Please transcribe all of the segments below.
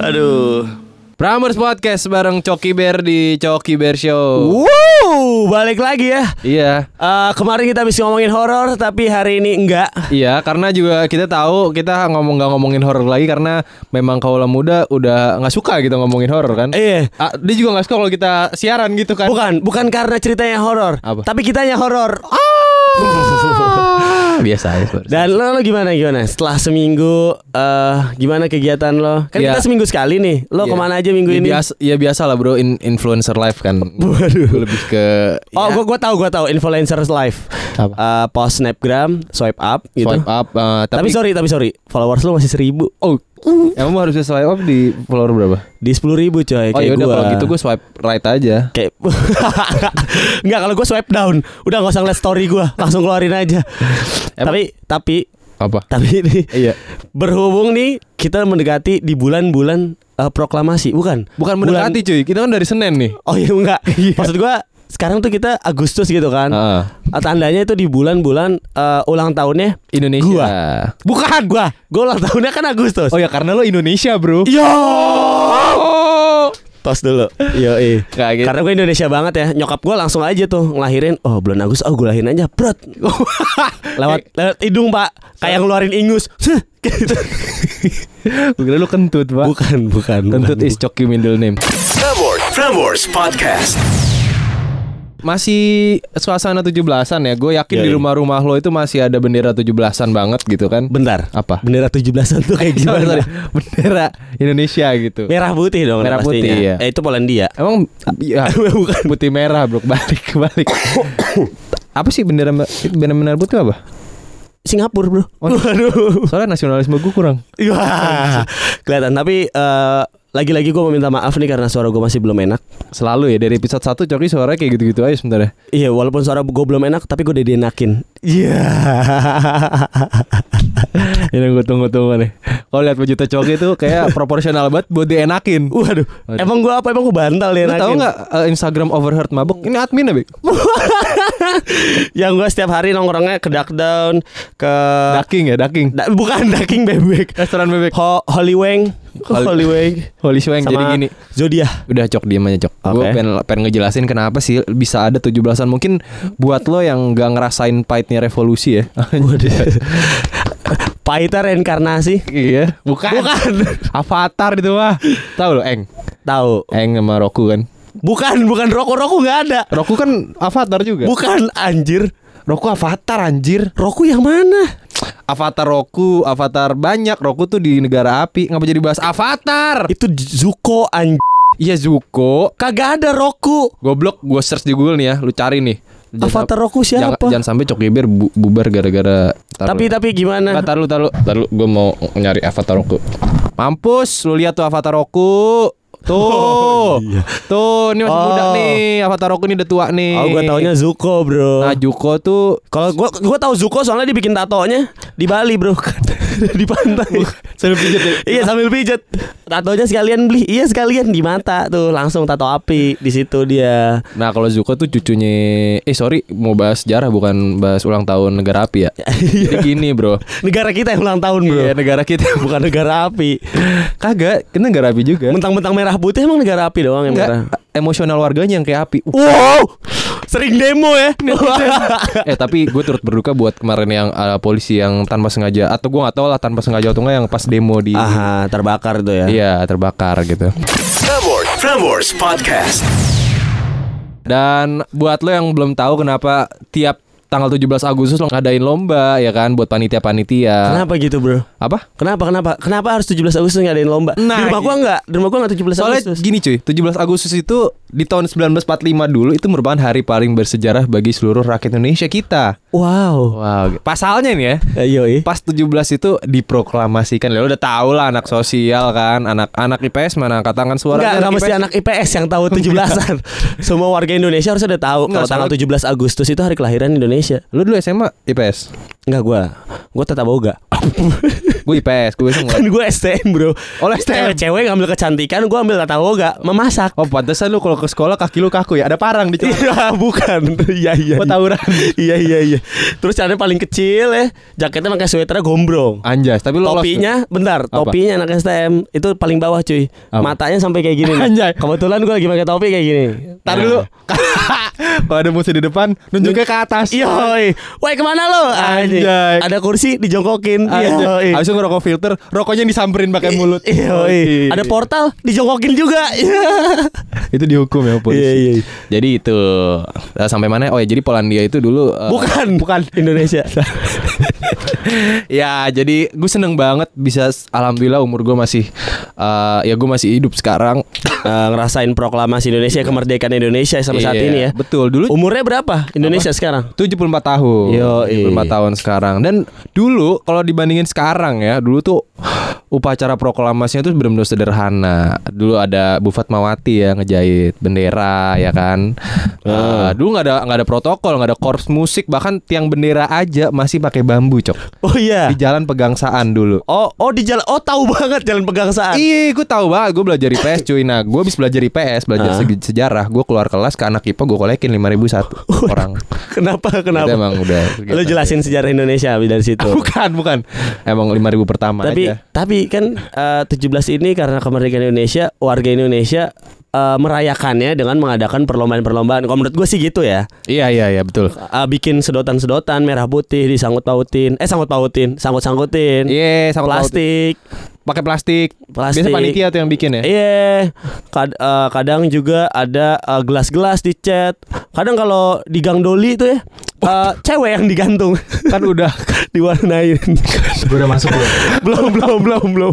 Aduh. Pramers Podcast bareng Coki Bear di Coki Bear Show. Wow, balik lagi ya. Iya. Eh, kemarin kita bisa ngomongin horor, tapi hari ini enggak. Iya, karena juga kita tahu kita ngomong nggak ngomongin horor lagi karena memang kaula muda udah nggak suka gitu ngomongin horor kan. Iya. Ah, dia juga nggak suka kalau kita siaran gitu kan. Bukan, bukan karena ceritanya horor, Apa? tapi kitanya horor. Biasa aja. Dan lo, lo gimana gimana? Setelah seminggu, eh gimana kegiatan lo? Kan Ya. kita seminggu sekali nih. Lo Iya. ke mana aja minggu ya, ini? Biasa, ya biasa lah bro, in- influencer life kan. Waduh. Lebih ke. Oh, ya, gua gua tahu, gua tahu influencers live. Apa? Eh, post snapgram, swipe up gitu. swipe up. eh, Tapi, tapi, sorry, tapi sorry, followers lo masih seribu. oh, emang harusnya swipe up di follower berapa? Di sepuluh ribu coy, Oh kayak yaudah gua. kalau gitu gue swipe right aja. Kayak Enggak kalau gue swipe down Udah gak usah ngeliat story gue Langsung keluarin aja Emang- Tapi Tapi Apa? Tapi ini Iya. Berhubung nih Kita mendekati Di bulan-bulan eh, Proklamasi Bukan Bukan Bulan- mendekati cuy, kita kan dari Senin nih. Oh iya enggak Maksud gue Sekarang tuh kita Agustus gitu kan Heeh. Eh, Tandanya itu di bulan-bulan eh, Ulang tahunnya Indonesia. Gua. Bukan Gua Gue ulang tahunnya kan Agustus Oh ya karena lo Indonesia bro. Yo Oh. Tos dulu Yo Kayak gitu. Karena gue Indonesia banget ya Nyokap gue langsung aja tuh Ngelahirin Oh bulan Agustus Oh gue lahirin aja Brot Lewat, lewat hidung pak Kayak ngeluarin ingus gitu. Gue kira lu kentut pak. Bukan bukan Kentut bukan. is Coki middle name. Prambors, Prambors Podcast. Masih suasana 17-an ya. Gue yakin Iya, di iya. rumah-rumah lo itu masih ada bendera 17-an banget gitu kan. Bentar Apa? Bendera 17an tuh kayak Sorry, gimana sorry. Bendera Indonesia gitu. Merah putih dong Merah pastinya. putih, iya. Eh itu Polandia Emang ya, Bukan putih merah bro balik balik. apa sih bendera bendera merah putih apa? Singapura bro Oh. Waduh Soalnya nasionalisme gue kurang. Wah, Kelihatan Tapi eh, Lagi-lagi gue mau minta maaf nih Karena suara gue masih belum enak Selalu ya dari episode 1 Coki suaranya kayak gitu-gitu aja sebenarnya. Iya walaupun suara gue belum enak Tapi gue udah dienakin Iya Ini gue tunggu-tunggu nih. Kalau lihat baju Coki itu kayak proporsional banget buat dienakin. Waduh Waduh. Emang gue apa Emang gue bantal Lu dienakin tahu nggak uh, Instagram overheard mabuk? Ini admin ya, Bik? Yang gue setiap hari nongkrongnya ke Duck Down Ke Daking ya, daking. Da- Bukan Ducking Bebek Restoran bebek. Ho Holy Wang Holy- Holy Wang Holy Swang jadi gini. Zodiah Udah cok diem aja cok. Gue Oke. pengen, pengen ngejelasin kenapa sih bisa ada 17-an mungkin buat lo yang nggak ngerasain pahitnya revolusi ya. Paita reinkarnasi iya, bukan. Bukan Avatar itu mah. Tahu lo Eng? Tahu Eng sama Roku kan. Bukan Bukan Roku-Roku gak ada Roku kan Avatar juga. Bukan anjir Roku Avatar anjir. Roku yang mana? Avatar Roku, Avatar banyak. Roku tuh di negara api. Ngapa jadi bahas Avatar? Itu Zuko anjir Iya Zuko. Kagak ada Roku Goblok, gue search di Google nih ya. Lu cari nih. Jangan- Avatar Roku Jangan, siapa? jangan sampai Coki Bear bu- bubar gara-gara Tapi lu. tapi gimana? Nggak, tar lu, tar lu, tar lu. Gue mau nyari Avatar Roku. Mampus, lu lihat tuh Avatar Roku. Tuh, Oh, iya. tuh, ini masih Oh. muda nih. Avatar Roku ini udah tua nih. Oh gue taunya Zuko bro Nah, Juko tuh Kalau gue gue tahu Zuko soalnya dibikin tatonya di Bali bro di pantai. sambil pijat ya. iya sambil pijat. Tatonya sekalian beli. Iya sekalian di mata tuh langsung tato api di situ dia. Nah, kalau Zuko tuh cucunya eh sorry, mau bahas sejarah bukan bahas ulang tahun negara api ya. Jadi gini, Bro. Negara kita yang ulang tahun bro. Iya, negara kita Bukan negara api. kagak, kita negara api juga. Mentang-mentang merah putih emang negara api doang yang merah. Emosional warganya yang kayak api. Wow, sering demo ya. eh tapi gue turut berduka buat kemarin yang uh, polisi yang tanpa sengaja atau gue nggak tahu lah tanpa sengaja atau enggak yang pas demo di Aha, terbakar tuh ya. iya terbakar gitu. Prambors, Prambors Podcast. Dan buat lo yang belum tahu kenapa tiap tanggal 17 Agustus lo ngadain lomba ya kan buat panitia-panitia. Kenapa gitu bro? Apa? Kenapa kenapa? Kenapa harus 17 Agustus ngadain lomba? Nah, di rumah gua enggak, di rumah gua enggak 17 Soalnya Agustus. gini cuy, 17 Agustus itu di tahun 1945 dulu itu merupakan hari paling bersejarah bagi seluruh rakyat Indonesia kita. Wow. Wow. Pasalnya nih ya, eh. pas 17 itu diproklamasikan. Lo udah tau lah anak sosial kan, anak-anak IPS mana angkat tangan suara. Enggak, enggak mesti anak IPS yang tahu 17-an. Semua warga Indonesia harus udah tahu kalau tanggal soalnya- 17 Agustus itu hari kelahiran Indonesia. Indonesia. Lu dulu SMA IPS. Enggak gua. Gua tetap boga. Gue IPS, gue iseng. kan gue STM, Bro. Oh, lu STM. Cewek ngambil kecantikan, gua ambil tata boga, memasak. Oh, pantesan lu kalau ke sekolah kaki lu kaku ya. Ada parang di celana. Iya, bukan. Iya, iya. Oh, iya. tawuran. Iya, iya, iya. Terus caranya paling kecil ya, jaketnya pakai sweaternya gombrong. Anjas, tapi lu lolos. Topinya, bentar, Apa? topinya anak STM itu paling bawah cuy. Apa? Matanya sampai kayak gini. Anjay. Kebetulan gue lagi pakai topi kayak gini. Tar Nah. dulu. Kalau ada musuh di depan, nunjuknya ke atas. Iya, woi. Woi, ke mana lo? Anjing. Anjay. Ada kursi dijongkokin. Yoi. Habis itu ngerokok filter, rokoknya disamperin pakai mulut. Oke. Ada portal dijongkokin juga. Itu dihukum ya polisi. Iya, iya. Jadi itu Eh, sampai mana? Oh ya, jadi Polandia itu dulu eh, Bukan, bukan Indonesia. ya jadi gue seneng banget bisa alhamdulillah umur gue masih eh, ya gue masih hidup sekarang. Eh, ngerasain proklamasi Indonesia kemerdekaan Indonesia sampai saat Iya, ini ya. betul. Dulu Umurnya berapa Indonesia sekarang? 74 tahun. Yo, 74 tahun sekarang. Dan dulu kalau dibandingin sekarang ya Dulu tuh upacara proklamasinya tuh benar-benar sederhana. Dulu ada Bu Fatmawati ya ngejahit bendera ya kan? Eh, Dulu nggak ada nggak ada protokol nggak ada korps musik. Bahkan tiang bendera aja masih pakai bambu cok Oh iya. Di jalan pegangsaan dulu Oh, oh di jalan. Oh, tahu banget jalan pegangsaan. Iya, gue tahu banget. Gue belajar IPS cuy. Nah, gue habis belajar IPS, belajar segi- sejarah. Gue keluar kelas ke anak IPA, gue kolekin lima ribu satu orang. Kenapa? Kenapa? Itu emang udah. Lo jelasin sejarah Indonesia dari situ. Bukan, bukan. Emang lima ribu pertama tapi aja. tapi kan eh, 17 ini karena kemerdekaan Indonesia, warga Indonesia eh, merayakannya dengan mengadakan perlombaan-perlombaan. Kalau menurut gue sih gitu ya. Iya, iya, iya, betul. Eh, bikin sedotan-sedotan merah putih disangkut pautin. Eh sangkut pautin, sangkut sangkutin. Iya, sangkut Plastik. Pakai plastik. Plastik. Biasa panitia tuh yang bikin ya. Iya, kad- eh, kadang juga ada eh, gelas-gelas dicat. Kadang kalau di Gang Doli itu ya, eh, cewek yang digantung. Kan udah diwarnain. Gue udah masuk belum? belum, belum, belum, belum.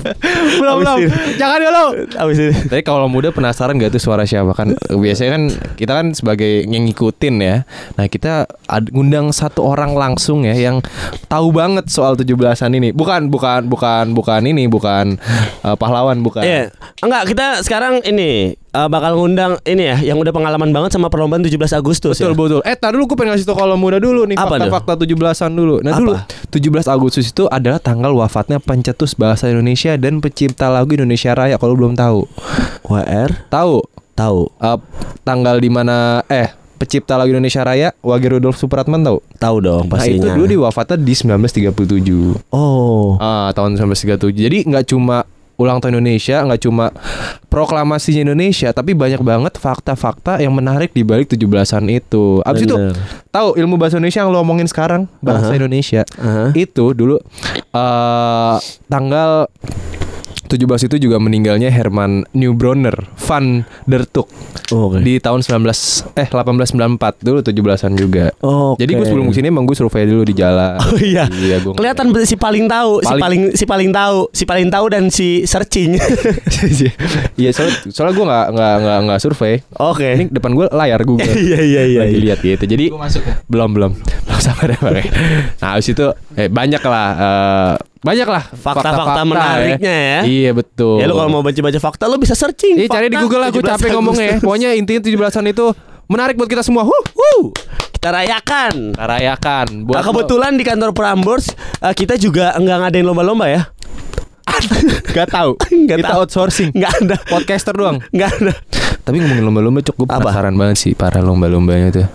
belum belum. Jangan dulu. Abis ini. Tapi kalau muda penasaran gak tuh suara siapa kan biasanya kan kita kan sebagai yang ngikutin ya. Nah, kita ad- ngundang satu orang langsung ya yang tahu banget soal 17-an ini. Bukan bukan bukan bukan ini, bukan eh, pahlawan bukan. Iya, enggak kita sekarang ini eh, bakal ngundang ini ya yang udah pengalaman banget sama perlombaan 17 Agustus Betul ya. betul. Eh, tar dulu gue pengen ngasih tau kalau muda dulu nih fakta-fakta 17-an dulu. Nah, Apa? dulu 17 Agustus itu adalah tanggal wafatnya pencetus bahasa Indonesia dan pencipta lagu Indonesia Raya kalau belum tahu. WR Tahu? tahu, Eh, tanggal di mana eh pencipta lagu Indonesia Raya Wage Rudolf Supratman tahu? tahu dong Nah itu pastinya. dulu di wafatnya di 1937 Oh. ah, Tahun 1937 Jadi nggak cuma ulang tahun Indonesia nggak cuma proklamasinya Indonesia tapi banyak banget fakta-fakta yang menarik di balik 17-an itu. Abis itu Bener. tahu ilmu bahasa Indonesia yang lo omongin sekarang bahasa Aha. Indonesia Aha. itu dulu eh tanggal 17 itu juga meninggalnya Herman Neubronner van der Tuk Oh, Oke. di tahun 19 eh 1894 dulu 17-an juga. Oke. Jadi gue sebelum ke sini emang gue survei dulu di jalan. Oh iya. Iya, gua Kelihatan si paling tahu, si Paling- paling si paling tahu, si paling tahu dan si searching. Iya soalnya, soalnya gue nggak nggak nggak nggak survei. Oke. Ini depan gue layar Google. Iya iya iya. Lagi iya. lihat gitu. Jadi masuk ya. belum belum belum sama deh. Nah habis itu eh, banyak lah eh, banyak lah Fakta-fakta menariknya ya. Iya betul. Ya lu kalau mau baca-baca fakta lu bisa searching. Iya cari di Google lah gue 17 capek ngomongnya ya. Pokoknya intinya 17-an itu menarik buat kita semua. Huh. Wuh, kita rayakan. Kita rayakan. Nah, kebetulan di kantor Prambors eh, kita juga enggak ngadain lomba-lomba ya. Gak tahu. Nggak kita tahu. outsourcing. Enggak ada. Podcaster doang. Enggak ada. Tapi ngomongin lomba-lomba cuk gue Apa? penasaran banget sih para lomba-lombanya tuh.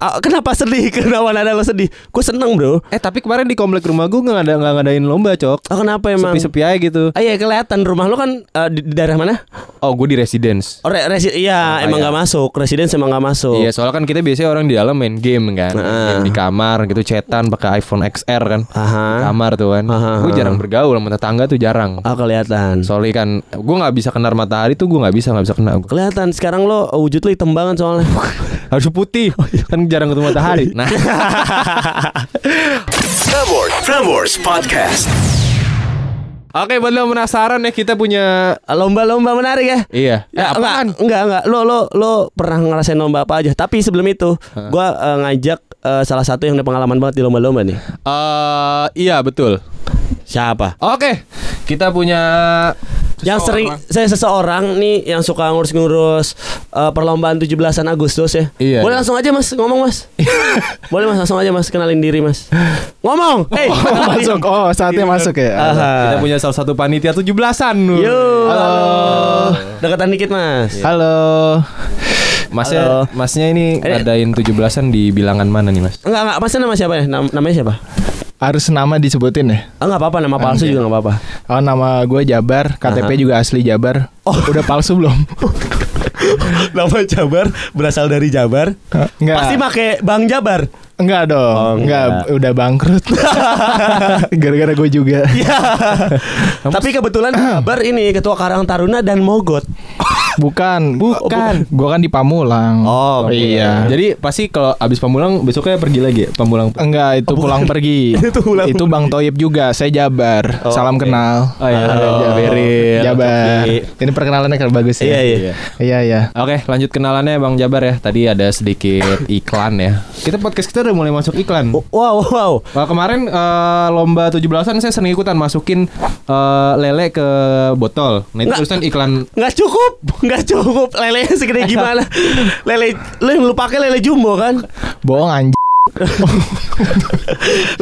Ah, kenapa sedih? Kenapa ada lo sedih? Gue seneng bro. Eh tapi kemarin di komplek rumah gue nggak ada nggak ngadain lomba cok. Oh, kenapa emang? Sepi-sepi aja gitu. Ah iya kelihatan rumah lo kan eh, di, di daerah mana? Oh gue di residence. Oh, re- resi- iya Oh, emang iya. nggak masuk. Residen emang nggak masuk. Iya soalnya kan kita biasanya orang di dalam main game kan Nah. Game Di kamar gitu chatan pakai iPhone XR kan Aha. Di kamar tuh kan. Gue jarang bergaul sama tetangga tuh jarang Ah kelihatan. Soalnya kan gue nggak bisa kena matahari tuh gue nggak bisa nggak bisa kena. Kelihatan sekarang lo eh, wujud lo hitam banget soalnya. Harus putih Kan jarang ketemu matahari Nah Prambors, Prambors Podcast. Oke buat lo penasaran ya kita punya Lomba-lomba menarik ya. Iya Eh, Ya, enggak, apaan? enggak, enggak. Lo lo lo pernah ngerasain lomba apa aja? Tapi sebelum itu, gua eh, ngajak eh, salah satu yang udah pengalaman banget di lomba-lomba nih. Eh, Iya betul Siapa? Oke, kita punya Yang sering saya seseorang nih yang suka ngurus-ngurus eh, perlombaan 17-an Agustus ya. Iya, Boleh iya. langsung aja Mas ngomong Mas. Boleh Mas langsung aja Mas kenalin diri Mas. Ngomong. Hey. Oh, masuk. Oh, saatnya masuk ya. Aha. Kita punya salah satu panitia 17-an. Yo. Halo. Dekatan dikit Mas. Halo. Masnya Halo. Masnya ini Eh. ngadain 17-an di bilangan mana nih, Mas? Enggak enggak Masnya nama siapa ya? Nam- namanya siapa? Harus nama disebutin ya? Ah enggak apa-apa nama palsu Oke. juga enggak apa-apa. Oh, nama gue Jabar, KTP Aha. juga asli Jabar. Oh, udah palsu belum? nama Jabar berasal dari Jabar. Enggak. Pasti pakai Bang Jabar. Enggak dong. Oh, enggak. enggak. udah bangkrut. Gara-gara gue juga. Iya. Tapi kebetulan Jabar ini ketua Karang Taruna dan Mogot. Bukan. Bukan. Gue kan di Pamulang. Oh, iya. Jadi pasti kalau abis pamulang besoknya pergi lagi ya? Pamulang. Enggak, itu pulang pergi. Itu pulang Itu Bang Toyib juga. Saya Jabar. Oh, Salam oke. kenal. Oh iya, Oh, Jabaril. Jabar. oke. Ini perkenalannya kan bagus ya. Iya, iya. Iya, iya. Oke, lanjut kenalannya Bang Jabar ya. Tadi ada sedikit iklan ya. Kita podcast kita udah mulai masuk iklan. Wow, wow. Wah, kemarin eh, lomba 17-an saya sering ikutan masukin eh, lele ke botol. Nah, itu Nggak. terusan iklan Nggak cukup, nggak cukup. Lelenya segede gimana? Lele, lu yang lu pakai lele jumbo kan? Bohong anjing.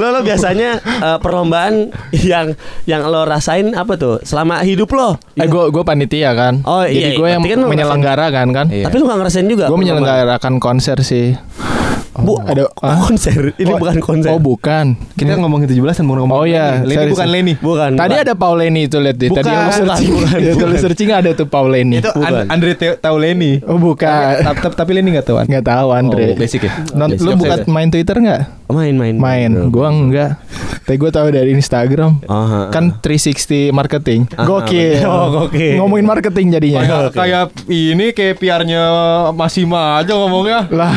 Lo lo biasanya eh, perlombaan yang yang lo rasain apa tuh selama hidup lo? Eh gue gue panitia kan. Oh, iya, Jadi gue yang berarti kan menyelenggarakan kan. Iya. Tapi lu nggak ngerasain juga? Gue menyelenggarakan konser sih. Bu, ada oh, konser. Ini Oh, bukan konser. Oh bukan. kita ngomongin 17-an bukan ngomongin Oh, iya. Leni. Leni Sorry, bukan. Leni. Bukan. Tadi bukan. ada Pauleni itu lihat deh. Tadi Bukan, yang bukan, searching, bukan, tulis searching ada tuh Pauleni. Itu Bukan. An- Andre tahu Leni. Oh bukan. Tapi, tapi, tapi Leni nggak tahu. An. Nggak tahu Andre. Oh, basic ya. Non, Basic lu of buka saya. main Twitter nggak? main main Main. Gua enggak. Tapi gue tahu dari Instagram. Aha. Kan 360 marketing. Aha, Gokil. Oh, gokil. Ngomongin marketing jadinya. Kayak, kayak ini kayak PR-nya masih mah aja ngomongnya. Lah,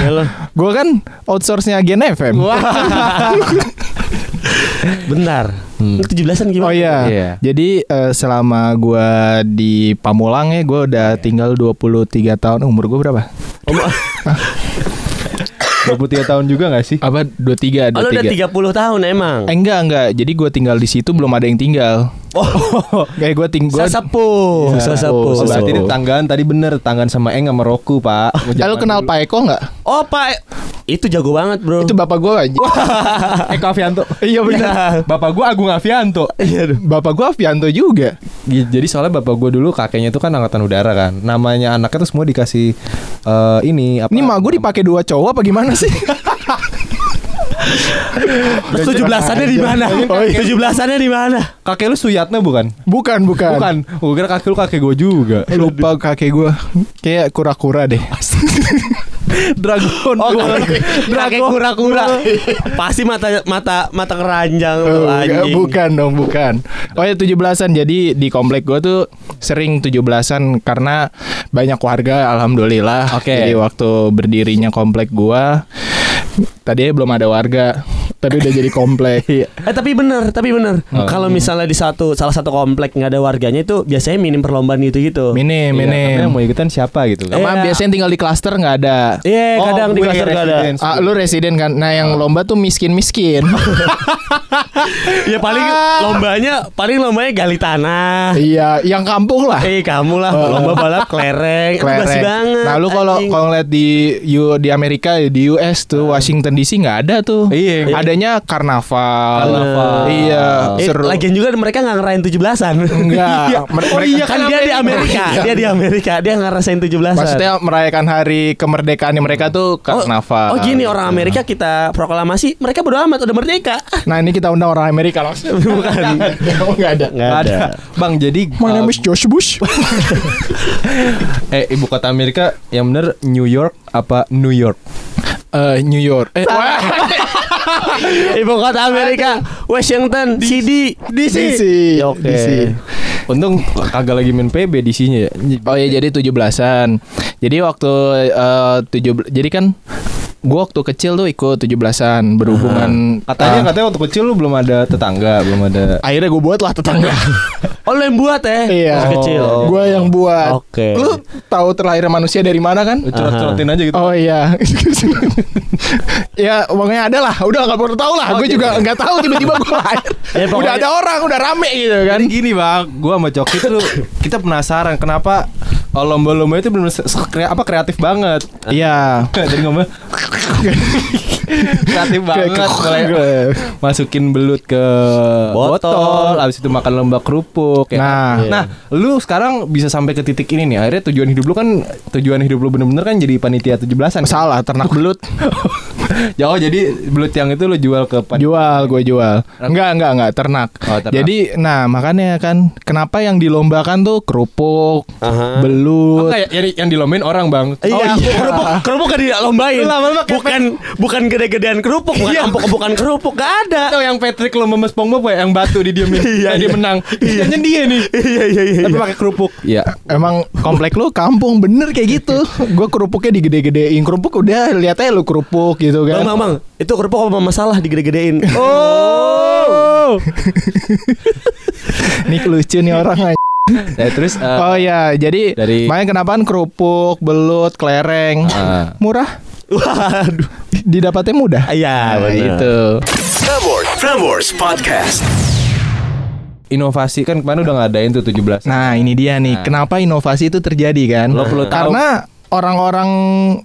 gue kan outsource-nya Gen FM. Bentar. Hmm. 17-an gimana? Oh iya. Iya. Jadi eh, selama gua di Pamulang ya, gua udah tinggal 23 tahun. Umur gua berapa? 23 tahun juga gak sih? Apa 23 Oh, lo udah 23. 30 tahun emang. Eh, enggak enggak. Jadi gua tinggal di situ belum ada yang tinggal. Oh, Kayak gua tinggal sesepuh, Iya. sesepuh. Oh, berarti ini tanggaan tadi bener Tanggaan sama Eng sama Roku pak lu kenal Pak Eko enggak? Oh, Pak. Itu jago banget, Bro. Itu bapak gua aja. Eko Avianto Iya benar. Bapak gua Agung Avianto Iya. Bapak gua Avianto juga. Jadi soalnya bapak gua dulu kakeknya itu kan angkatan udara kan Namanya anaknya tuh semua dikasih eh, Ini apa Ini mah gua dipakai dua cowok apa gimana sih? Terus 17-annya di mana? Oh, iya. 17-annya di mana? Kakek lu Suyatna bukan? Bukan, bukan. Bukan Gua kira kakek lu kakek gua juga Lupa kakek gua. Kayak kura-kura deh. Dragon Oh, kakek kakek kura-kura. Pasti mata mata mata keranjang Oh, anjing. bukan dong, bukan. Oh ya 17-an. Jadi di komplek gue tuh sering 17-an karena banyak warga alhamdulillah. Oke. Jadi waktu berdirinya komplek gua tadinya belum ada warga, tapi udah jadi komplek. Eh tapi bener, tapi bener. Oh. Kalau misalnya di satu salah satu komplek nggak ada warganya itu biasanya minim perlombaan gitu-gitu. Minim, Iya, minim. yang mau ikutan siapa gitu kan Sama Iya. biasanya tinggal di klaster nggak ada. Iya, Oh, kadang di klaster nggak ada. Ah, lu residen kan? Nah, yang lomba tuh miskin-miskin. Ya paling lombanya paling lombanya gali tanah. iya, yang kampung lah. Eh kamu lah lomba balap kelereng. Kelereng. banget. Nah, lu kalau kalau ngeliat di di Amerika di US tuh Washington DC nggak ada tuh. Iya. Adanya karnaval. Karnaval. Iya, Eh, seru. lagian juga mereka nggak ngerayain 17-an. Enggak. Iya. Mer- Oh mereka- iya kan dia di Amerika. Iya. Dia di Amerika. Dia ngerasain 17-an. Maksudnya merayakan hari kemerdekaan mereka tuh karnaval. Oh gini orang Amerika kita proklamasi mereka bodo amat udah merdeka. Nah ini kita undang orang Amerika langsung. Bukan. Enggak ada. Nggak ada. Bang jadi My name is Josh Bush. eh ibu kota Amerika yang bener New York apa New York? Eh, New York. Eh, Ibu kota Amerika Washington CD DC. Oke. DC. Untung kagak lagi main PB di sini ya. Oh ya jadi 17-an. Jadi waktu eh, tujuh jadi kan gua waktu kecil tuh ikut 17-an berhubungan Katanya ah, katanya waktu kecil lu belum ada tetangga, belum ada. akhirnya gue buat lah tetangga. Oh lo yang buat ya? Iya. Pas kecil. Gua yang buat. Oke. Lu tahu terlahir manusia dari mana kan? Curhat-curhatin aja gitu. Oh iya. ya pokoknya ada lah. Udah nggak perlu tahu lah. gue juga nggak tahu tiba-tiba gue lahir. Ya, pokoknya- Udah ada orang, udah rame gitu kan. Kan gini bang, gua sama Coki tuh kita penasaran kenapa oh, lomba-lomba itu benar apa kreatif banget. Iya. Jadi ngomong kreatif banget mulai masukin belut ke Botol. botol, habis itu makan lomba kerupuk ya. Nah. kan? nah, lu sekarang bisa sampai ke titik ini nih. Akhirnya tujuan hidup lu kan tujuan hidup lu bener-bener kan jadi panitia 17-an. kan? Salah, ternak belut. Jauh jadi belut yang itu lu jual ke pan- Jual, gue jual. Enggak, enggak, enggak, ternak. Oh, ternak. Jadi, nah makanya kan kenapa yang dilombakan tuh kerupuk, Aha. belut. Enggak, yang, yang dilombain orang, Bang. Iya, Oh, iya. kerupuk, kerupuk gak dilombain. Bukan bukan gede-gedean kerupuk, bukan Iya. empuk-empukan kerupuk, gak ada. Tahu yang Patrick lomba sama SpongeBob ya, yang batu didiemin, Iya, dia iya. menang. Iya, dia nih. Iya iya iya. Tapi pakai kerupuk. Iya. Emang komplek lu kampung bener kayak gitu. Gue kerupuknya digede-gedein kerupuk udah lihat aja lu kerupuk gitu Bang, kan. bang, bang, itu kerupuk apa masalah digede-gedein? Oh. Nih lucu nih orang aja. ya, terus eh, Oh ya, jadi Dari- main kenapa kerupuk, belut, kelereng, Ah. murah, Waduh. Didapatnya mudah. Iya, Nah, itu. Prambors, Prambors Podcast. inovasi kan kemarin udah ngadain tuh 17. Nah, ini dia nih. Nah. Kenapa inovasi itu terjadi kan? Lo perlu tahu. Karena orang-orang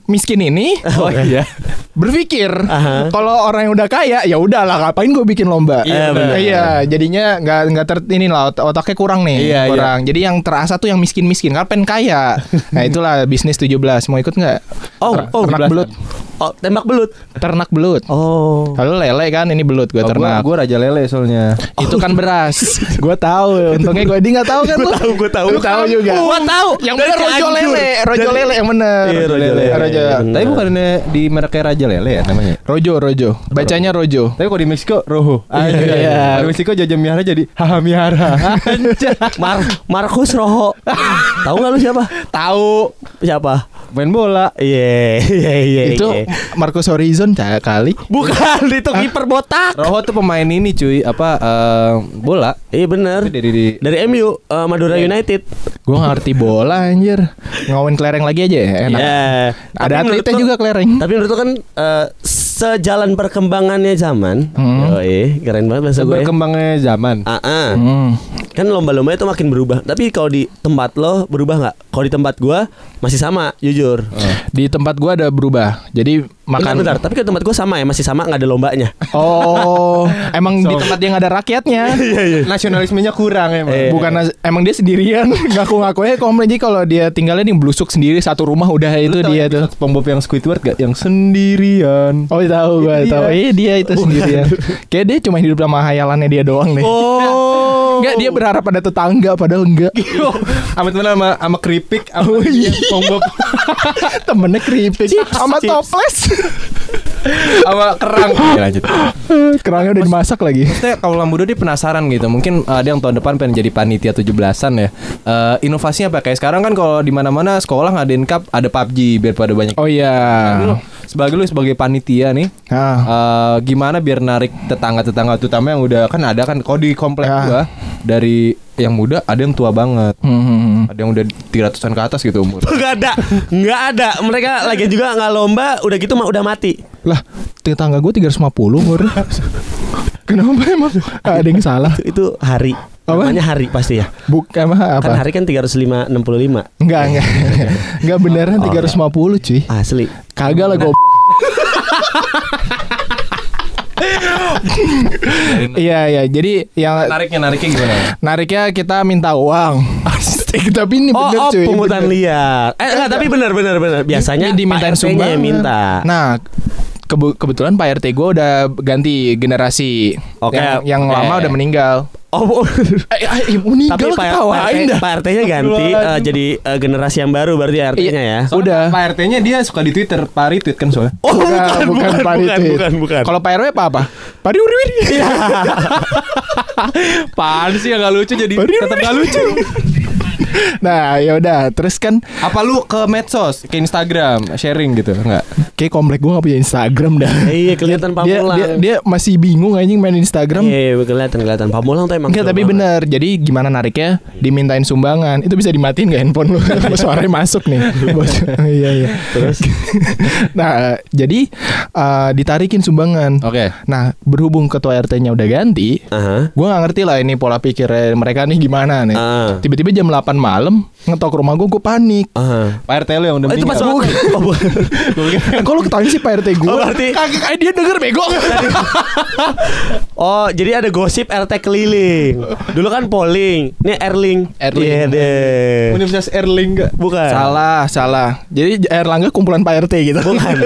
miskin ini Oh iya. berpikir Aha. kalau orang yang udah kaya ya udahlah ngapain gue bikin lomba Iya, benar. iya jadinya nggak nggak ter ini lah ot- otaknya kurang nih Iya, kurang jadi yang terasa tuh yang miskin miskin kan pengen kaya nah itulah bisnis 17 mau ikut nggak Oh, Ter- oh, ternak 17-an. belut Oh, tembak belut. ternak belut Oh. kalau lele kan ini belut gue Oh, gua, ternak gua raja lele soalnya. itu kan beras gue tahu untungnya gue di nggak tahu kan Gue lu tahu, gue tahu. Lu tahu juga Gue tahu. yang Dari bener rojo lele rojo lele yang bener Iya, Rojo Lele. Rojo. Tapi bukannya di mereknya raja lele ya namanya? rojo rojo bacanya rojo Tapi kalau di Meksiko Rojo. Anjir. Iya. Di Meksiko jajan mihara jadi haha mihara. Anjir. Mar Markus Roho. Tahu nggak lu siapa? Tahu Siapa? main bola. Iya, iya, iya. itu iya. Marcos Horizon cah kali bukan itu kiper botak. Rojo tuh pemain ini cuy, apa eh, bola. Iya bener. Dari di Dari MU eh, Madura United. Gue ngerti bola anjir Ngomongin kelereng lagi aja ya enak Iya. Ada Tapi atletnya juga kelereng Tapi menurut lu kan eh, sejalan perkembangannya zaman. Hmm. Yoi, keren banget bahasa gue. berkembangnya zaman. Ah, ah. Hmm. Kan lomba-lomba itu makin berubah. Tapi kalau di tempat lo berubah nggak? Kalau di tempat gua masih sama, jujur. Di tempat gua ada berubah Jadi makan Bentar, bentar. Tapi kalau tempat gua sama ya, masih sama nggak ada lombanya. Oh Emang di So- tempat yang ada rakyatnya Nasionalismenya kurang emang. Eh. Bukan nas- emang dia sendirian ngaku-ngakunya komplain jadi kalau dia tinggalnya di blusuk sendiri satu rumah udah itu Lu tahu dia tuh. SpongeBob yang Squidward gak? Yang sendirian. Oh tahu gua Itu tahu. Eh dia itu sendirian. Kayak dia cuma hidup sama hayalannya dia doang deh. Oh. Enggak dia berharap pada tetangga padahal enggak. Amat mana sama sama keripik sama Oh, iya. SpongeBob Temennya keripik sama toples. Sama kerang. Ya, lanjut. Kerangnya udah dimasak lagi. Maksudnya kalau muda dia penasaran gitu. Mungkin uh, ada yang tahun depan pengen jadi panitia 17-an ya. Eh, inovasinya apa? Kayak sekarang kan kalau di mana-mana sekolah ngadain cup ada PUBG biar pada banyak. Oh iya. Lu sebagai lu sebagai panitia nih Ah. eh, gimana biar narik tetangga-tetangga terutama yang udah kan ada kan kalau di komplek Ya. gua dari yang muda ada yang tua banget. Hmm. Ada yang udah 300-an ke atas gitu umur. Nggak ada, nggak ada. Mereka lagi juga nggak lomba, udah gitu mah udah mati. Lah, tetangga gue 350 umur. Kenapa emang? Ada yang salah? Itu, itu hari. Apa? Namanya hari pasti ya. Bukan apa? Kan hari kan 305 65. Enggak, enggak. Enggak beneran 350 cuy. Asli. Kagak lah gue. Iya iya jadi yang nariknya nariknya gimana? nariknya kita minta uang. Tapi ini Oh, bener oh cuy. pungutan bener. liar. Eh enggak, tapi benar benar benar. Biasanya Ini dimintain Pak RT-nya sumbangan. minta. Nah, kebe- kebetulan Pak RT gue udah ganti generasi. Oke, Yang, yang oke. lama udah meninggal. Oh, Eh, eh, meninggal tapi Pak RT. Pak RT-nya ganti eh, jadi eh, generasi yang baru berarti RT-nya ya. Iya. Udah. Pak RT-nya dia suka di Twitter, Pak retweet kan soalnya. Oh, bukan, bukan, bukan, Pak bukan, bukan, bukan. Kalau Pak RW apa apa? Pak Riwir. Pan sih yang gak lucu jadi tetap gak lucu. nah, ya udah, terus kan Apa lu ke medsos, ke Instagram, sharing gitu? Enggak. kayak komplek gua gak punya Instagram dah. Iya kelihatan Dia, pamulang. dia, dia masih bingung anjing main Instagram. Iya kelihatan kelihatan pamulang tuh emang. Enggak tapi banget. bener Jadi gimana nariknya Dimintain sumbangan Itu bisa dimatiin gak handphone lu Suaranya masuk nih Bos. Iya iya Terus Nah jadi eh, Ditarikin sumbangan Oke. Nah berhubung ketua RT-nya udah ganti Aha. Gue gak ngerti lah ini pola pikir mereka nih gimana nih Ah. Tiba-tiba jam 8 malam Ngetok rumah gue Gue panik Aha. Pak RT lu yang udah Oh, itu pas meninggal. Oh, bukan. Kok lu ketahuin sih Pak RT gue Oh, berarti- kayak dia denger bego Oh, jadi ada gosip RT keliling. Dulu kan polling. Ini Erling. Erling. Iya deh. Universitas Erling enggak? Bukan. Salah salah Jadi Erlangga kumpulan Pak RT gitu Bukan.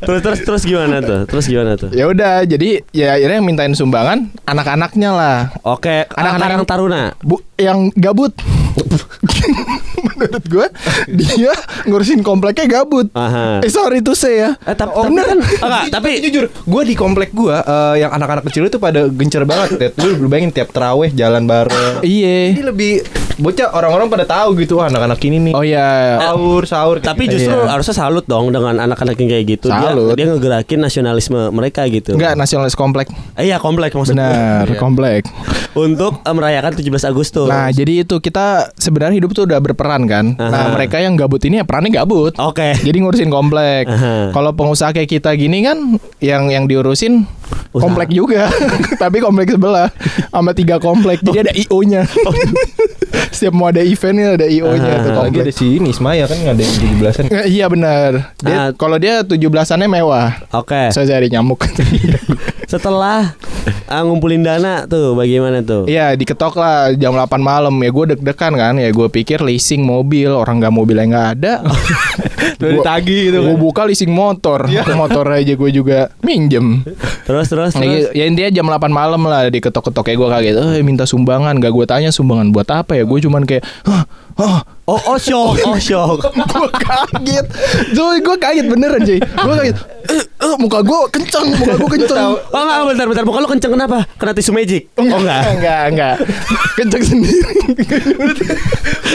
terus terus terus gimana tuh? Terus gimana tuh? Ya udah, jadi ya akhirnya yang mintain sumbangan anak-anaknya lah. Oke, Anak-anak yang- taruna. Bu, yang gabut. Menurut gue dia ngurusin kompleknya gabut. Aha. Eh sorry tuh saya. Eh, tapi, Oh, tapi bener. kan enggak, tapi jujur, gue di komplek gue yang anak-anak kecil itu pada gencer banget. Ted. Lu, bayangin tiap teraweh jalan bareng. Iya. Ini lebih bocah orang-orang pada tahu gitu anak-anak ini nih. Oh ya. sahur sahur. tapi gitu. justru Iya. harusnya salut dong dengan anak-anak yang kayak gitu. Salut. Dia dia ngegerakin nasionalisme mereka gitu. Enggak nasionalis komplek. Eh, iya komplek maksudnya. Benar, Iya. komplek. Untuk eh, merayakan 17 Agustus. Nah, jadi itu kita sebenarnya hidup tuh udah berperan kan. Nah, Aha. mereka yang gabut ini ya perannya gabut. Oke. Jadi ngurusin komplek. Aha. Kalau pengusaha kayak kita gini kan yang yang diurusin Usaha. komplek juga. Tapi komplek sebelah sama tiga komplek. Jadi ada IO-nya. Setiap mau ada eventnya ada IO-nya Aha. tuh Lagi ada si ini Ismaya kan nggak ada yang 17-an. Eh, iya benar. Dia Ah. kalau dia 17-annya mewah. Oke. Saya cari nyamuk. Setelah ah, ngumpulin dana tuh bagaimana tuh? Iya diketok lah jam 8 malam. Ya gue deg-degan kan. Ya gue pikir leasing mobil. Orang nggak mobilnya nggak ada. Udah ditagih gitu gue kan. buka leasing motor. Motor aja gue juga minjem. Terus terus Ya, terus. ya intinya jam 8 malam lah diketok-ketok. Kayak gue kaget eh minta sumbangan. Gak gue tanya sumbangan buat apa ya. Gue cuman kayak hah hah Oh, oh shock, oh shock. gue kaget Joy gue kaget beneran Joy gue kaget eh, eh, muka gue kenceng muka gue kenceng Oh enggak, bentar, bentar. Muka lu kenceng kenapa? Kena tisu magic? Oh enggak. enggak enggak kenceng sendiri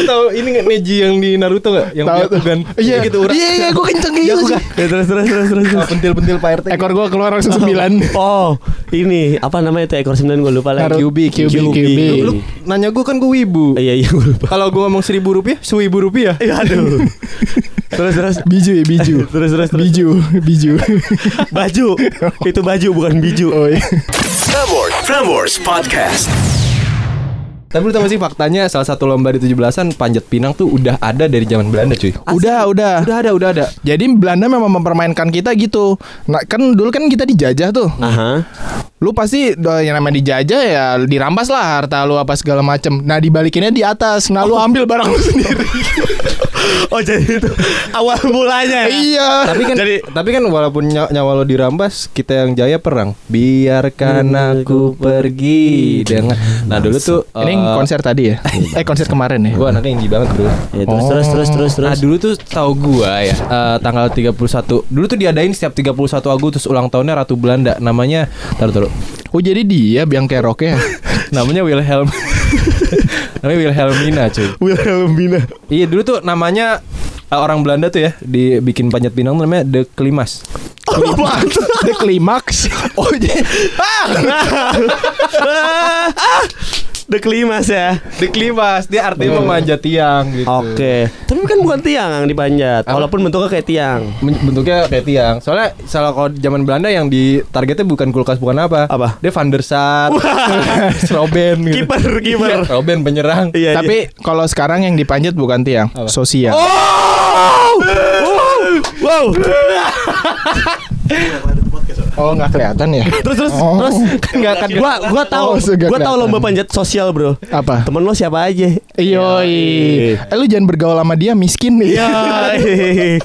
tahu ini nggak Neji yang di Naruto nggak? Yang Tahu. Kugan. iya gitu urat. iya iya gue kenceng kayak gitu sih Ya, terus terus terus terus. Ah, Pentil-pentil Pak RT. ekor gue keluar langsung sembilan Oh, ini apa namanya itu ekor sembilan gue lupa lagi. Cubi, Cubi, Cubi. Lu nanya gue kan gue wibu. Iya iya gue lupa. Kalau gue ngomong seribu rupiah, seribu rupiah. Iya aduh. terus terus. biju ya biju Terus terus terus. biju biju Baju. Itu baju bukan biju. oh iya Prambors, Prambors Podcast. Tapi lu tau gak sih faktanya salah satu lomba di 17-an panjat pinang tuh udah ada dari zaman Belanda cuy. udah udah Udah ada, udah ada. Jadi Belanda memang mempermainkan kita gitu. Nah, kan dulu kan kita dijajah tuh. Aha. Lu pasti eh, yang namanya dijajah ya dirampas lah harta lu apa segala macem. Nah, dibalikinnya di atas. Nah, lu ambil barang lu sendiri. Oh jadi itu awal mulanya ya. iya. Tapi kan Jadi- tapi kan walaupun ny- nyawa lo dirampas, kita yang jaya perang. Biarkan aku pergi dengan Nah, dulu tuh Ini eh, konser tadi ya? eh, konser kemarin ya? Gua anaknya indie banget bro Ya, terus, terus terus terus terus. Nah dulu tuh tahu gua ya eh, Tanggal 31 Dulu tuh diadain setiap 31 Agustus Ulang tahunnya Ratu Belanda Namanya Taruh taruh Oh, jadi dia biang keroknya. Namanya Wilhelm Namanya Wilhelmina cuy. Wilhelmina. Iya dulu tuh namanya eh, Orang Belanda tuh ya Dibikin panjat pinang tuh namanya The Klimas The Climax. Oh, jadi The klimas ya. The Klimas Dia artinya memanjat tiang gitu Oke. Tapi kan bukan tiang yang dipanjat, Apa? walaupun bentuknya kayak tiang. Bentuknya kayak tiang. Soalnya salah kalau zaman Belanda yang di targetnya bukan kulkas bukan apa? Apa? Dia Van der Sar, Robben gitu. Kiper, kiper. Iya, Robben penyerang. Iya. Tapi kalau sekarang yang dipanjat bukan tiang, sosial. Oh! Wow. Oh, nggak kelihatan ya? Terus terus Oh. terus kan enggak kan gua gua tahu. Oh, gua tahu lomba panjat sosial, Bro. Apa? Temen lo siapa aja? Yoi. Eh, lu jangan bergaul sama dia miskin nih. Iya.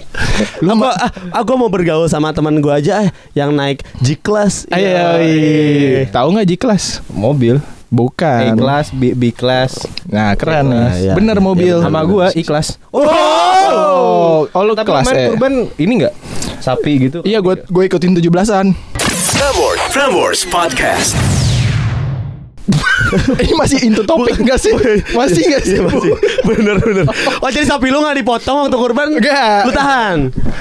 Lu gua ah, ah, gua mau bergaul sama teman gua aja eh, yang naik G-class. Ayo, Tahu nggak G-Class? Mobil. A Bukan. class, B, B class. Nah, keren nih. iya. Bener mobil. Iya, Sama gua I class. Oh, oh lu Tapi kelas kemarin eh. kurban ini enggak? Sapi gitu. Iya, gue gue ikutin 17-an. Prambors, Prambors Podcast. Ini masih into topik enggak sih? Masih enggak sih? Iya masih. Bener bener. Oh jadi sapi lu gak dipotong waktu kurban? Enggak. Lu tahan.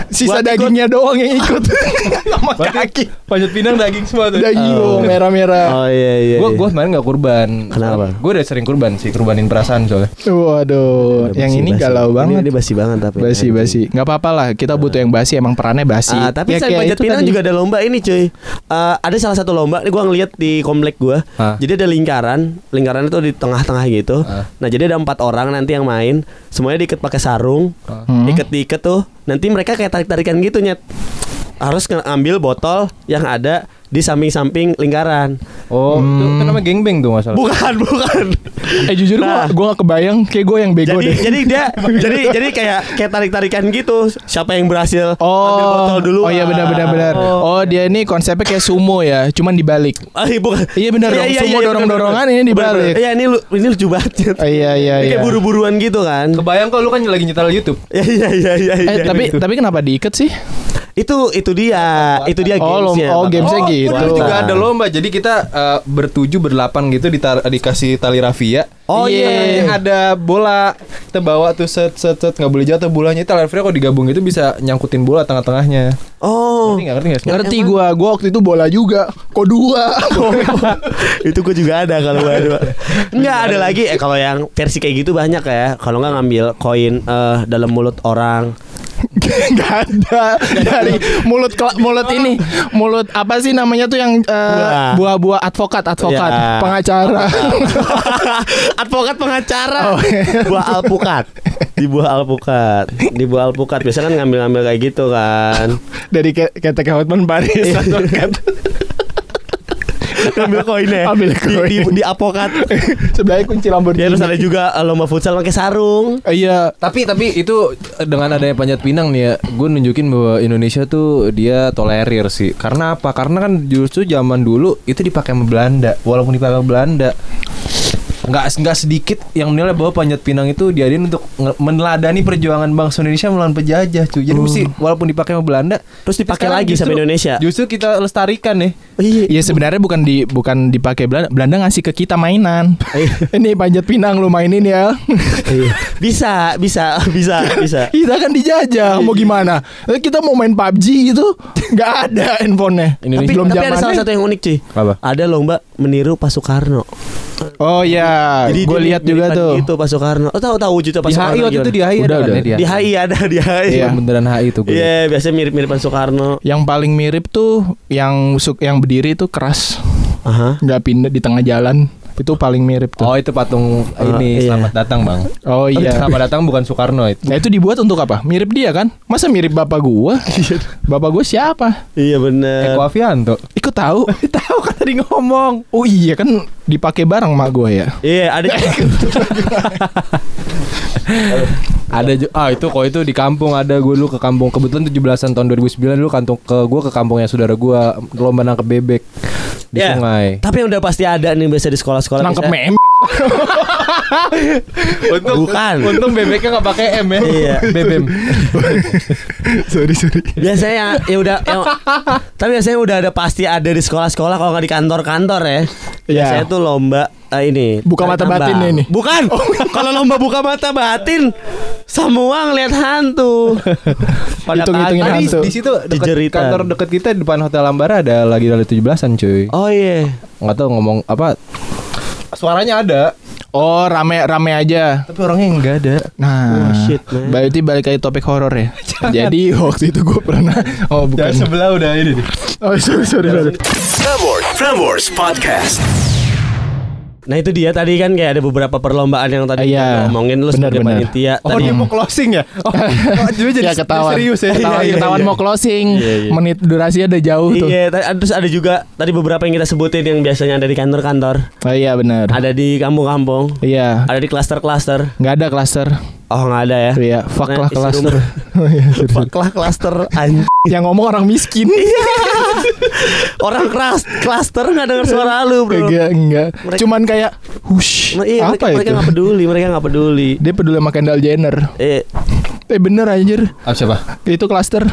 Sisa Buat ikut- dagingnya doang yang ikut sama kaki. Panjat pinang daging semua tuh. Daging oh, merah-merah. Oh iya iya. Gue iya. gue kemarin gak kurban. Kenapa? Gue udah sering kurban sih, kurbanin perasaan soalnya. Waduh, yang ini basi. galau Ini, banget. ini basi banget tapi. Basi basi. Nggak apa-apa lah, kita butuh yang basi emang perannya basi. Ah, tapi Ya, selain kayak panjat pinang tadi. juga ada lomba ini cuy. Eh, ada salah satu lomba nih gua ngeliat di komplek gua. Jadi ada lingkaran, lingkaran itu di tengah-tengah gitu. Ah. Nah, jadi ada empat orang nanti yang main, semuanya diikat pakai sarung. Hmm. Iket-diiket tuh. Nanti mereka kayak tarik-tarikan gitu nyet. Harus ngambil botol yang ada di samping-samping lingkaran. Oh, itu kan namanya gengbeng tuh masalah. Bukan, bukan. Eh jujur Nah. gua gua gak kebayang kayak gue yang bego jadi deh. jadi dia jadi jadi kayak kayak tarik-tarikan gitu. Siapa yang berhasil ambil Oh, botol dulu? oh iya benar benar benar. Oh dia ini konsepnya kayak sumo ya, cuman dibalik. Ah, iya, bukan. Iya, benar dong. Sumo dorong-dorongan, ini dibalik. Iya ini lu ini lucu banget. Oh, iya iya Ini iya. kayak buru-buruan gitu kan. Kebayang kok lu kan lagi nyetel YouTube. Ya iya iya iya. Eh iya. tapi tapi kenapa diikat sih? Itu itu dia, itu dia Oh, gamesnya. oh, gamesnya oh, gitu. dulu juga ada lomba. Jadi kita eh, bertujuh berdelapan gitu ditar- dikasih tali rafia. Oh, iya. Yang ada bola kita bawa tuh set set set nggak boleh jatuh bolanya itu tali rafia kalau digabung itu bisa nyangkutin bola tengah-tengahnya. Oh. Ngerti nggak ngerti nggak? Ngerti gua, gua waktu itu bola juga. Kok dua? itu gue juga ada kalau gue ada. Enggak ada lagi eh kalau yang versi kayak gitu banyak ya. Kalau nggak ngambil koin eh, dalam mulut orang. Gak ada dari mulut mulut ini mulut apa sih namanya tuh yang eh, Buah. buah-buah advokat advokat Ya. pengacara Advokat pengacara. Oh, iya. Buah alpukat. Di buah alpukat. Di buah alpukat biasanya kan ngambil-ngambil kayak gitu kan. dari ke- ketek Hotman Paris advokat Ngambil koinnya. Ambil Di, koin. di, di apokat. sebelahnya kunci Ya Lamborghini terus ada juga eh, lomba futsal pakai sarung. Eh, iya Tapi tapi itu dengan adanya panjat pinang nih ya, gue nunjukin bahwa Indonesia tuh dia tolerir sih. Karena apa? Karena kan justru zaman dulu itu dipakai sama Belanda, walaupun dipakai sama Belanda. Nggak, nggak sedikit yang menilai bahwa panjat pinang itu diadain untuk meneladani perjuangan bangsa Indonesia melawan penjajah cuy. Jadi mesti walaupun dipakai sama Belanda Terus dipakai lagi sama justru- Indonesia. Justru kita lestarikan nih Iya. Iya sebenarnya bukan di bukan dipakai Belanda Belanda ngasih ke kita mainan Iya. ini panjat pinang lu mainin ya Bisa, bisa, bisa, bisa. kita kan dijajah mau gimana Eh, kita mau main PUBG gitu nggak ada handphonenya Tapi, belum tapi ada salah satu yang unik cuy. Apa? Ada lomba meniru Pak Soekarno. Oh iya gue dia lihat juga tuh Gitu Pak Soekarno. Oh, tahu tahu wujudnya Pak di Soekarno. HI waktu itu di HI Udah, ada kan ya di Di HI ada di HI. Iya. Beneran HI tuh gue. Iya, biasanya mirip-miripan Soekarno. yang paling mirip tuh yang suk yang berdiri tuh keras Aha. nggak pindah di tengah jalan itu paling mirip tuh Oh itu patung ini iya. selamat datang bang. oh iya Selamat datang bukan Soekarno itu. Nah itu dibuat untuk apa? Mirip dia kan? Masa mirip bapak gua? bapak gua siapa? Iya bener. Eko Avianto. Ikut tahu? tahu kan tadi ngomong. Oh iya kan dipakai bareng mak gua ya. Iya, ada Ada ah itu kok itu di kampung ada gue dulu ke kampung kebetulan 17-an tahun 2009 dulu kantung ke gue ke kampungnya saudara gue lomba nangkep bebek di Ya, sungai. Tapi yang udah pasti ada nih biasa di sekolah-sekolah. Nangkep mem. Untung Bukan. Untung bebeknya nggak pakai M ya. Iya. Bebem. sorry sorry. Biasanya ya udah yang, tapi biasanya udah ada pasti ada di sekolah-sekolah kalau nggak di kantor-kantor ya. Iya. Biasanya tuh lomba eh, ini Buka mata batin tambang. ini. Bukan. kalau lomba buka mata batin semua ngeliat hantu. Pada Hitung-hitungin kaget. Tadi hantu. di situ dekat Jejeritan. kantor dekat kita di depan Hotel Ambara ada lagi dari 17-an cuy. Oh iya. Nggak tahu ngomong apa. Suaranya ada, Oh rame rame aja. tapi orangnya nggak ada. Nah, Oh, shit, man. berarti balik lagi topik horor ya. Jadi waktu itu gue pernah. Oh bukan. sebelah udah ini nih. Oh sorry sorry sorry. Prambors, Prambors Podcast. Nah itu dia tadi kan kayak ada beberapa perlombaan yang tadi Iya. kita ngomongin lu sebagai benar. panitia Oh tadi. dia mau closing ya? Oh, oh jadi jadi ya ketahuan. serius ya? Ketahuan, Iya, iya, ketahuan iya. mau closing. Iya, iya. Menit durasinya udah jauh tuh. Iya, terus ada juga tadi beberapa yang kita sebutin yang biasanya ada di kantor-kantor, Oh iya benar. ada di kampung-kampung, Iya. ada di klaster-klaster. Nggak ada klaster. Oh nggak ada ya? Iya, fuck Nah, lah. Oh, iya, sorry, sorry. Fuck lah klaster anj- Yang ngomong orang miskin. Orang keras klaster nggak dengar suara lu bro. Enggak, enggak. Mereka- Cuman kayak hush. Ma- Iya, mereka, apa mereka itu? nggak peduli, mereka nggak peduli. Dia peduli sama Kendall Jenner. Eh, Eh bener anjir. Ah, siapa? Itu klaster.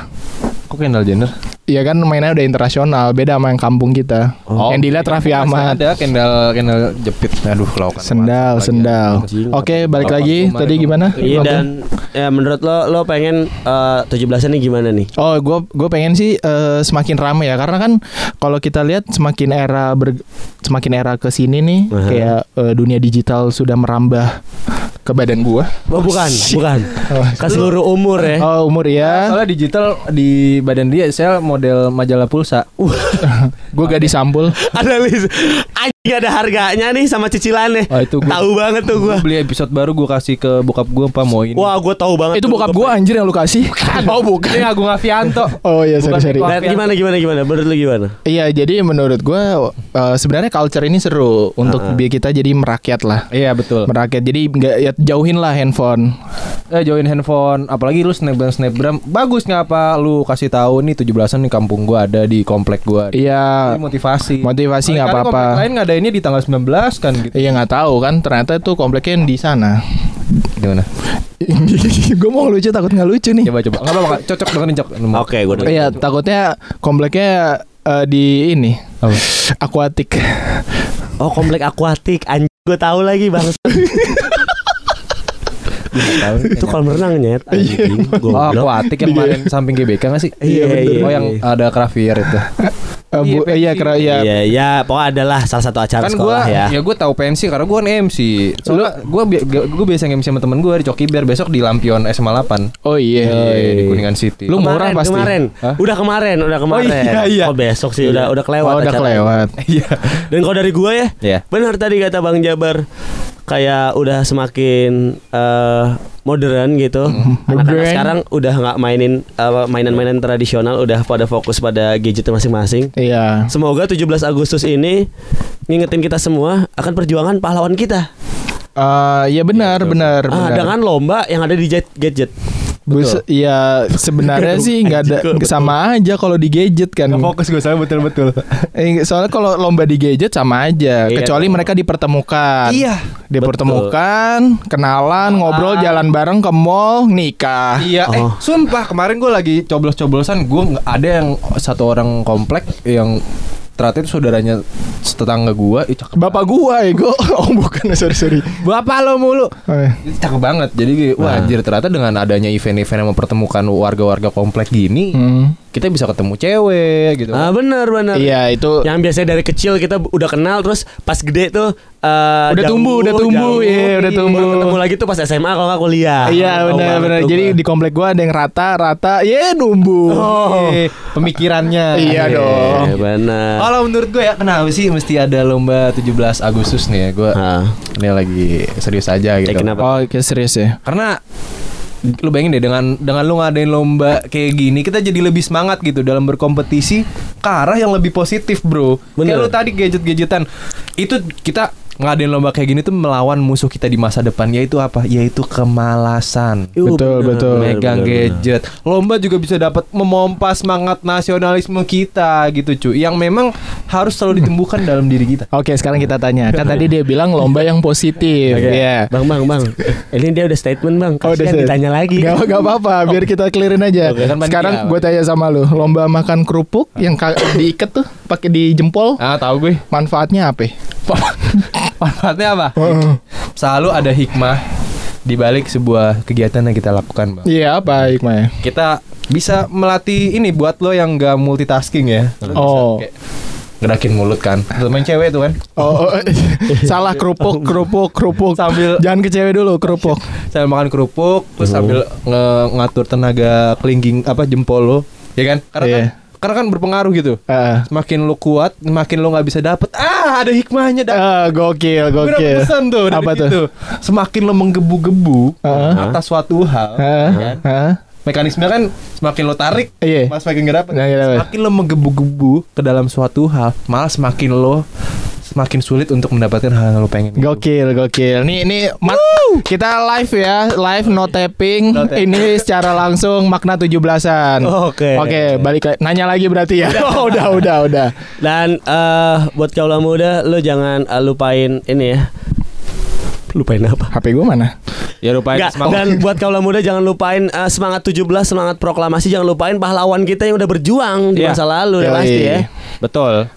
Kok Kendall Jenner? Iya kan mainnya udah internasional, beda sama yang kampung kita. Oh. yang dilihat Raffi Ahmad. Ada Kendall Kendall jepit. Aduh, lakukan. Sendal, sendal. Oke, balik Apa lagi. Tadi gimana? Iya dan ya menurut lo lo pengen eh, 17-an nih gimana nih? Oh, gue gue pengen sih eh, semakin ramai ya, karena kan kalau kita lihat semakin era ber, semakin era ke sini nih, Aha. kayak eh, dunia digital sudah merambah ke badan gua. Oh bukan, bukan. Ke seluruh umur ya. Oh, umur ya. Soalnya digital di badan dia sel model majalah pulsa. Gue gak disampul. ada list. Anjing ada harganya nih sama cicilannya. Wah, itu gua- Tahu banget tuh gua. Gua beli episode baru gue kasih ke bokap gue apa mau ini. Wah, gua tahu banget. Itu bokap Gua gua anjir yang lu kasih. Oh, Ini bukan. Agung Avianto. Oh iya, Bukan sorry sorry. Dan gimana gimana gimana? Menurut lu gimana? Iya, jadi menurut gua eh, sebenarnya culture ini seru untuk Ah. biar kita jadi merakyat lah. Iya betul. Merakyat. Jadi nggak ya, jauhin lah handphone. Eh join handphone, apalagi lu snapgram snapgram bagus nggak apa lu kasih tahu nih 17-an nih kampung gua ada di komplek gua. Iya. Ini motivasi. Motivasi nggak apa-apa. lain ngadainnya di tanggal 19 kan gitu. Iya nggak tahu kan ternyata tuh kompleknya yang di sana. Gimana? gue mau lucu takut nggak lucu nih. Coba coba. Enggak apa-apa, cocok dengan cocok. Oke, gua denger. Iya takutnya kompleknya eh, di ini Apa? akuatik. Oh, komplek akuatik. Anjing gua tahu lagi bang. itu kolam renang nyet. Anjing. Oh, akuatik yang kemarin samping GBK nggak sih? Iya, iya, Oh, yang iya. ada Cravier itu. Bu- Iya, iya kera iya. Iya, ya, pokoknya adalah salah satu acara kan sekolah gua ya. ya gue tahu pensi karena gue kan MC. Soalnya gue gue biasa MC sama temen gue di Coki Bear besok di Lampion SMA 8. Oh iya. Iya, di Kuningan City. Lu kemarin, murah pasti. Kemarin, Hah? udah kemarin, udah kemarin. iya, iya. Oh besok sih, udah udah kelewat. Oh, udah kelewat. Iya. Dan kalau dari gua ya, Iya. benar tadi kata Bang Jabar, kayak udah semakin modern gitu. Anak-anak Modern. sekarang udah nggak mainin eh, mainan-mainan tradisional, udah pada fokus pada gadget masing-masing. Iya. Semoga 17 Agustus ini ngingetin kita semua akan perjuangan pahlawan kita. Eh, iya benar benar Ah, benar. dengan lomba yang ada di jet- Bus, iya sebenarnya sih nggak ada sama aja kalau di gadget kan. fokus gue soalnya betul-betul. Eh, soalnya kalau lomba di gadget sama aja, Iya kecuali dong. mereka dipertemukan. Iya. Dipertemukan, kenalan, ngobrol, jalan bareng ke mall, nikah. Iya, eh Oh. sumpah kemarin gue lagi coblos-coblosan, gue ada yang satu orang komplek yang ternyata itu saudaranya tetangga gue, ih cakep. Bapak gua ego. Oh bukan, sorry sorry. Bapak lo mulu. Eh, Itu cakep banget. Jadi wah Nah. anjir ternyata dengan adanya event-event yang mempertemukan warga-warga komplek gini, hmm. kita bisa ketemu cewek gitu. Ah benar benar. Iya itu. Yang biasanya dari kecil kita udah kenal terus pas gede tuh eh, Udah tumbuh, udah tumbuh, iya, udah tumbuh. Baru ketemu lagi tuh pas SMA kalau nggak kuliah. Iya benar benar. Jadi gua. di komplek gua ada yang rata rata, ya numbuh. Oh. Eh, pemikirannya. Iya Eh. dong. Iya, benar. Kalau menurut gue ya kenapa sih mesti ada lomba 17 Agustus nih ya gue Ah. ini lagi serius aja gitu. Eh, kenapa? Oh, serius ya. Karena lu bayangin deh dengan dengan lu ngadain lomba kayak gini kita jadi lebih semangat gitu dalam berkompetisi ke arah yang lebih positif bro. Bener. Kayak lu tadi gadget-gadgetan itu kita ngadain lomba kayak gini tuh melawan musuh kita di masa depan yaitu apa? Yaitu kemalasan. Yuh, Betul, betul. Megang benar. gadget. Lomba juga bisa dapat memompa semangat nasionalisme kita gitu cuy. Yang memang harus selalu ditumbuhkan dalam diri kita. Oke, sekarang kita tanya. Kan tadi dia bilang lomba yang positif. Oke. Iya. Bang, bang, bang. Ini dia udah statement bang. Oh, udah ditanya lagi. Gak, gak apa-apa, biar kita clearin aja. Oke, kan. Sekarang gue tanya sama lu, lomba makan kerupuk yang ka- diikat tuh pakai di jempol, Ah, tahu gue. manfaatnya apa? Manfaatnya apa? Selalu ada hikmah di balik sebuah kegiatan yang kita lakukan, Bang. Iya apa hikmahnya? Kita bisa melatih ini buat lo yang gak multitasking ya. Lo Oh. kayak gerakin mulut kan. Main cewek tuh kan. Oh, oh, salah kerupuk, kerupuk, kerupuk. Sambil- jangan ke cewek dulu, kerupuk. Sambil makan kerupuk terus sambil nge- ngatur tenaga kelingking apa jempol lo, ya kan? Karena Iya. kan karena kan berpengaruh gitu. Ah, Semakin lo kuat, semakin lo nggak bisa dapet. Ah, ada hikmahnya. Dapet. ah, gokil, Gue gokil. pesan tuh dari Apa tuh? situ. Semakin lo menggebu-gebu Ah. atas suatu hal, Ah, kan? ah. mekanisme kan semakin lo tarik, Iya. malah semakin gak dapet. Nah, iya, dapet. Semakin lo menggebu-gebu ke dalam suatu hal, malah semakin lo semakin sulit untuk mendapatkan hal yang lo pengen. Gokil, gokil. Nih, ini kita live ya, live no tapping. No tapping. Ini secara langsung makna 17-an. Oke. Oke, balik lagi. Nanya lagi berarti ya. Oh, udah, udah, udah. Dan eh buat kaula muda, lo jangan eh, lupain ini ya. Lupain apa? HP gue mana? Ya lupain Nggak, semangat. dan buat kaula muda jangan lupain eh, semangat 17 semangat proklamasi jangan lupain pahlawan kita yang udah berjuang di Iya. masa lalu ya pasti ya. Betul.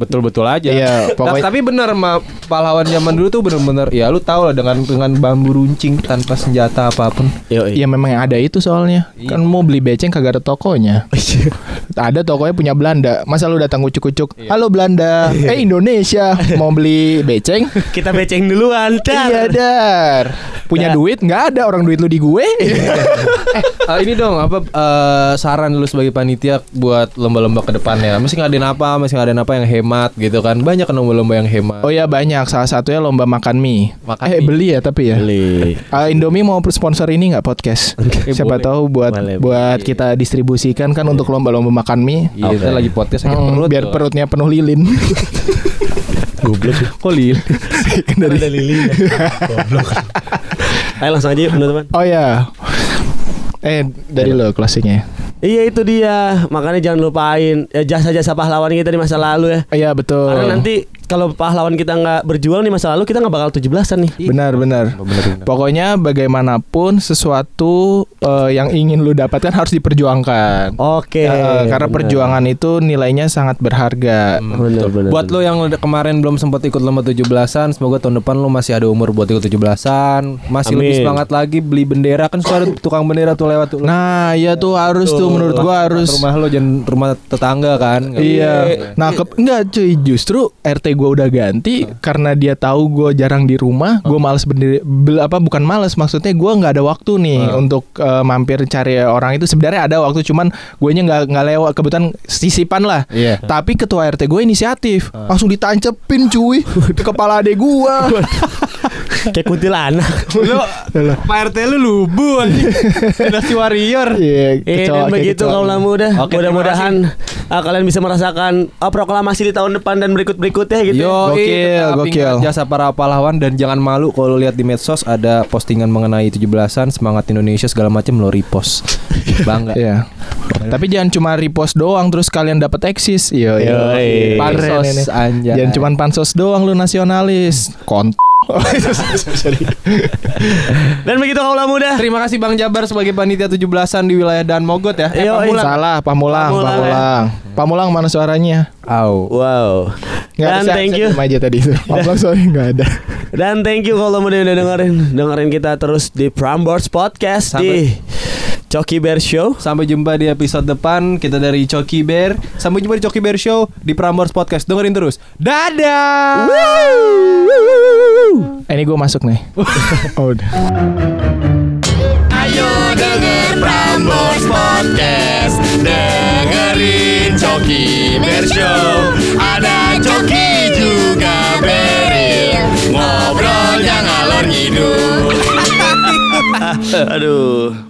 Betul-betul aja. Iya, pokoknya- Tapi benar ma pahlawan zaman dulu tuh bener-bener ya lu tau lah dengan dengan bambu runcing tanpa senjata apa pun. Yo, Ya memang yang ada itu soalnya Iya. Kan mau beli beceng kagak ada tokonya Ada tokonya punya Belanda Masa lu datang ucuk-ucuk Iya. Halo Belanda Eh Indonesia Mau beli beceng Kita beceng duluan. Dar. Iya dar Punya Dar. duit nggak ada orang duit lu di gue Eh, ini dong apa eh, saran lu sebagai panitia buat lomba-lomba ke depannya? Mesti ngadain apa? Mesti ngadain apa yang hemat gitu kan? Banyak kan lomba-lomba yang hemat. Oh ya banyak Salah satunya lomba makan mie Makan Eh mie. beli ya tapi ya Beli. Ah, Indomie mau sponsor ini nggak podcast? Siapa boleh. tahu buat Boleh, buat kita distribusikan kan untuk lomba-lomba makan mie. Iya, kita lagi podcast sakit Hmm, perut. biar loh. perutnya penuh lilin. Goblok. Kok lil? Kan dari Ada lilin. Goblok. Ayo langsung aja yuk penutupan. Oh ya. Eh dari lo closingnya. Iya itu dia. Makanya jangan lupain ya, jasa-jasa pahlawan kita di masa lalu ya. Iya betul. Karena nanti kalau pahlawan kita nggak berjuang di masa lalu kita nggak bakal 17-an nih. benar benar. Bener-bener. Pokoknya bagaimanapun sesuatu eh, yang ingin lu dapatkan harus diperjuangkan. Oke. Ya, karena benar. perjuangan itu nilainya sangat berharga. Benar, benar, Buat benar. lo yang udah kemarin belum sempat ikut lomba 17-an, semoga tahun depan lo masih ada umur buat ikut 17-an, masih lebih Amin. semangat lagi beli bendera kan suka ada tukang bendera tuh lewat tuh. Nah, iya tuh harus tuh menurut gua harus rumah lo jangan rumah tetangga kan. Iya. Nah, ke, enggak cuy, justru RT gua udah ganti karena dia tahu gua jarang di rumah, gua males berdiri bel- apa bukan males maksudnya gua nggak ada waktu nih untuk eh, mampir cari orang itu. Sebenarnya ada waktu cuman gue nya nggak nggak lewat kebetulan sisipan lah. Iya. Tapi ketua RT gue inisiatif, langsung ditancepin cuy di kepala adek gua. Kayak kuntilanak. Lo Pak RT lu lubu. Dinasti warrior. Iya, Eh, kecoa- dan kayak begitu kecoa. kaulah muda. Oke, Mudah-mudahan ah, kalian bisa merasakan ah, proklamasi di tahun depan dan berikut-berikutnya gitu. Yo, Gokil, gokil. jasa para pahlawan dan jangan malu kalau lihat di medsos ada postingan mengenai 17-an semangat Indonesia segala macam lo repost. Bangga. Iya. Tapi jangan cuma repost doang terus kalian dapat eksis. Iya, iya. Yoi. Keren Pansos, anjay. Jangan cuma pansos doang lu nasionalis. Kont. Dan begitu kaulah muda. Terima kasih Bang Jabar sebagai panitia 17-an di wilayah Dan Mogot ya. Eh, Yo, Pamulang. Salah, Pamulang, Pamulang, Pamulang. Pamulang mana suaranya? Au. Wow. Nggak Dan ada, thank saya you. diam aja tadi itu. Pamulang suaranya nggak ada. Dan thank you kalau udah udah dengerin dengerin kita terus di Prambors Podcast di Coki Bear Show. Sampai jumpa di episode depan. Kita dari Coki Bear. Sampai jumpa di Coki Bear Show Di Prambors Podcast. Dengerin terus. Dadah! Eh, ini gue masuk nih. oh, udah. Ayo denger Prambors Podcast. Dengerin Coki Bear Show. Ada Coki juga Beril. Ngobrolnya ngalor ngidul. Aduh.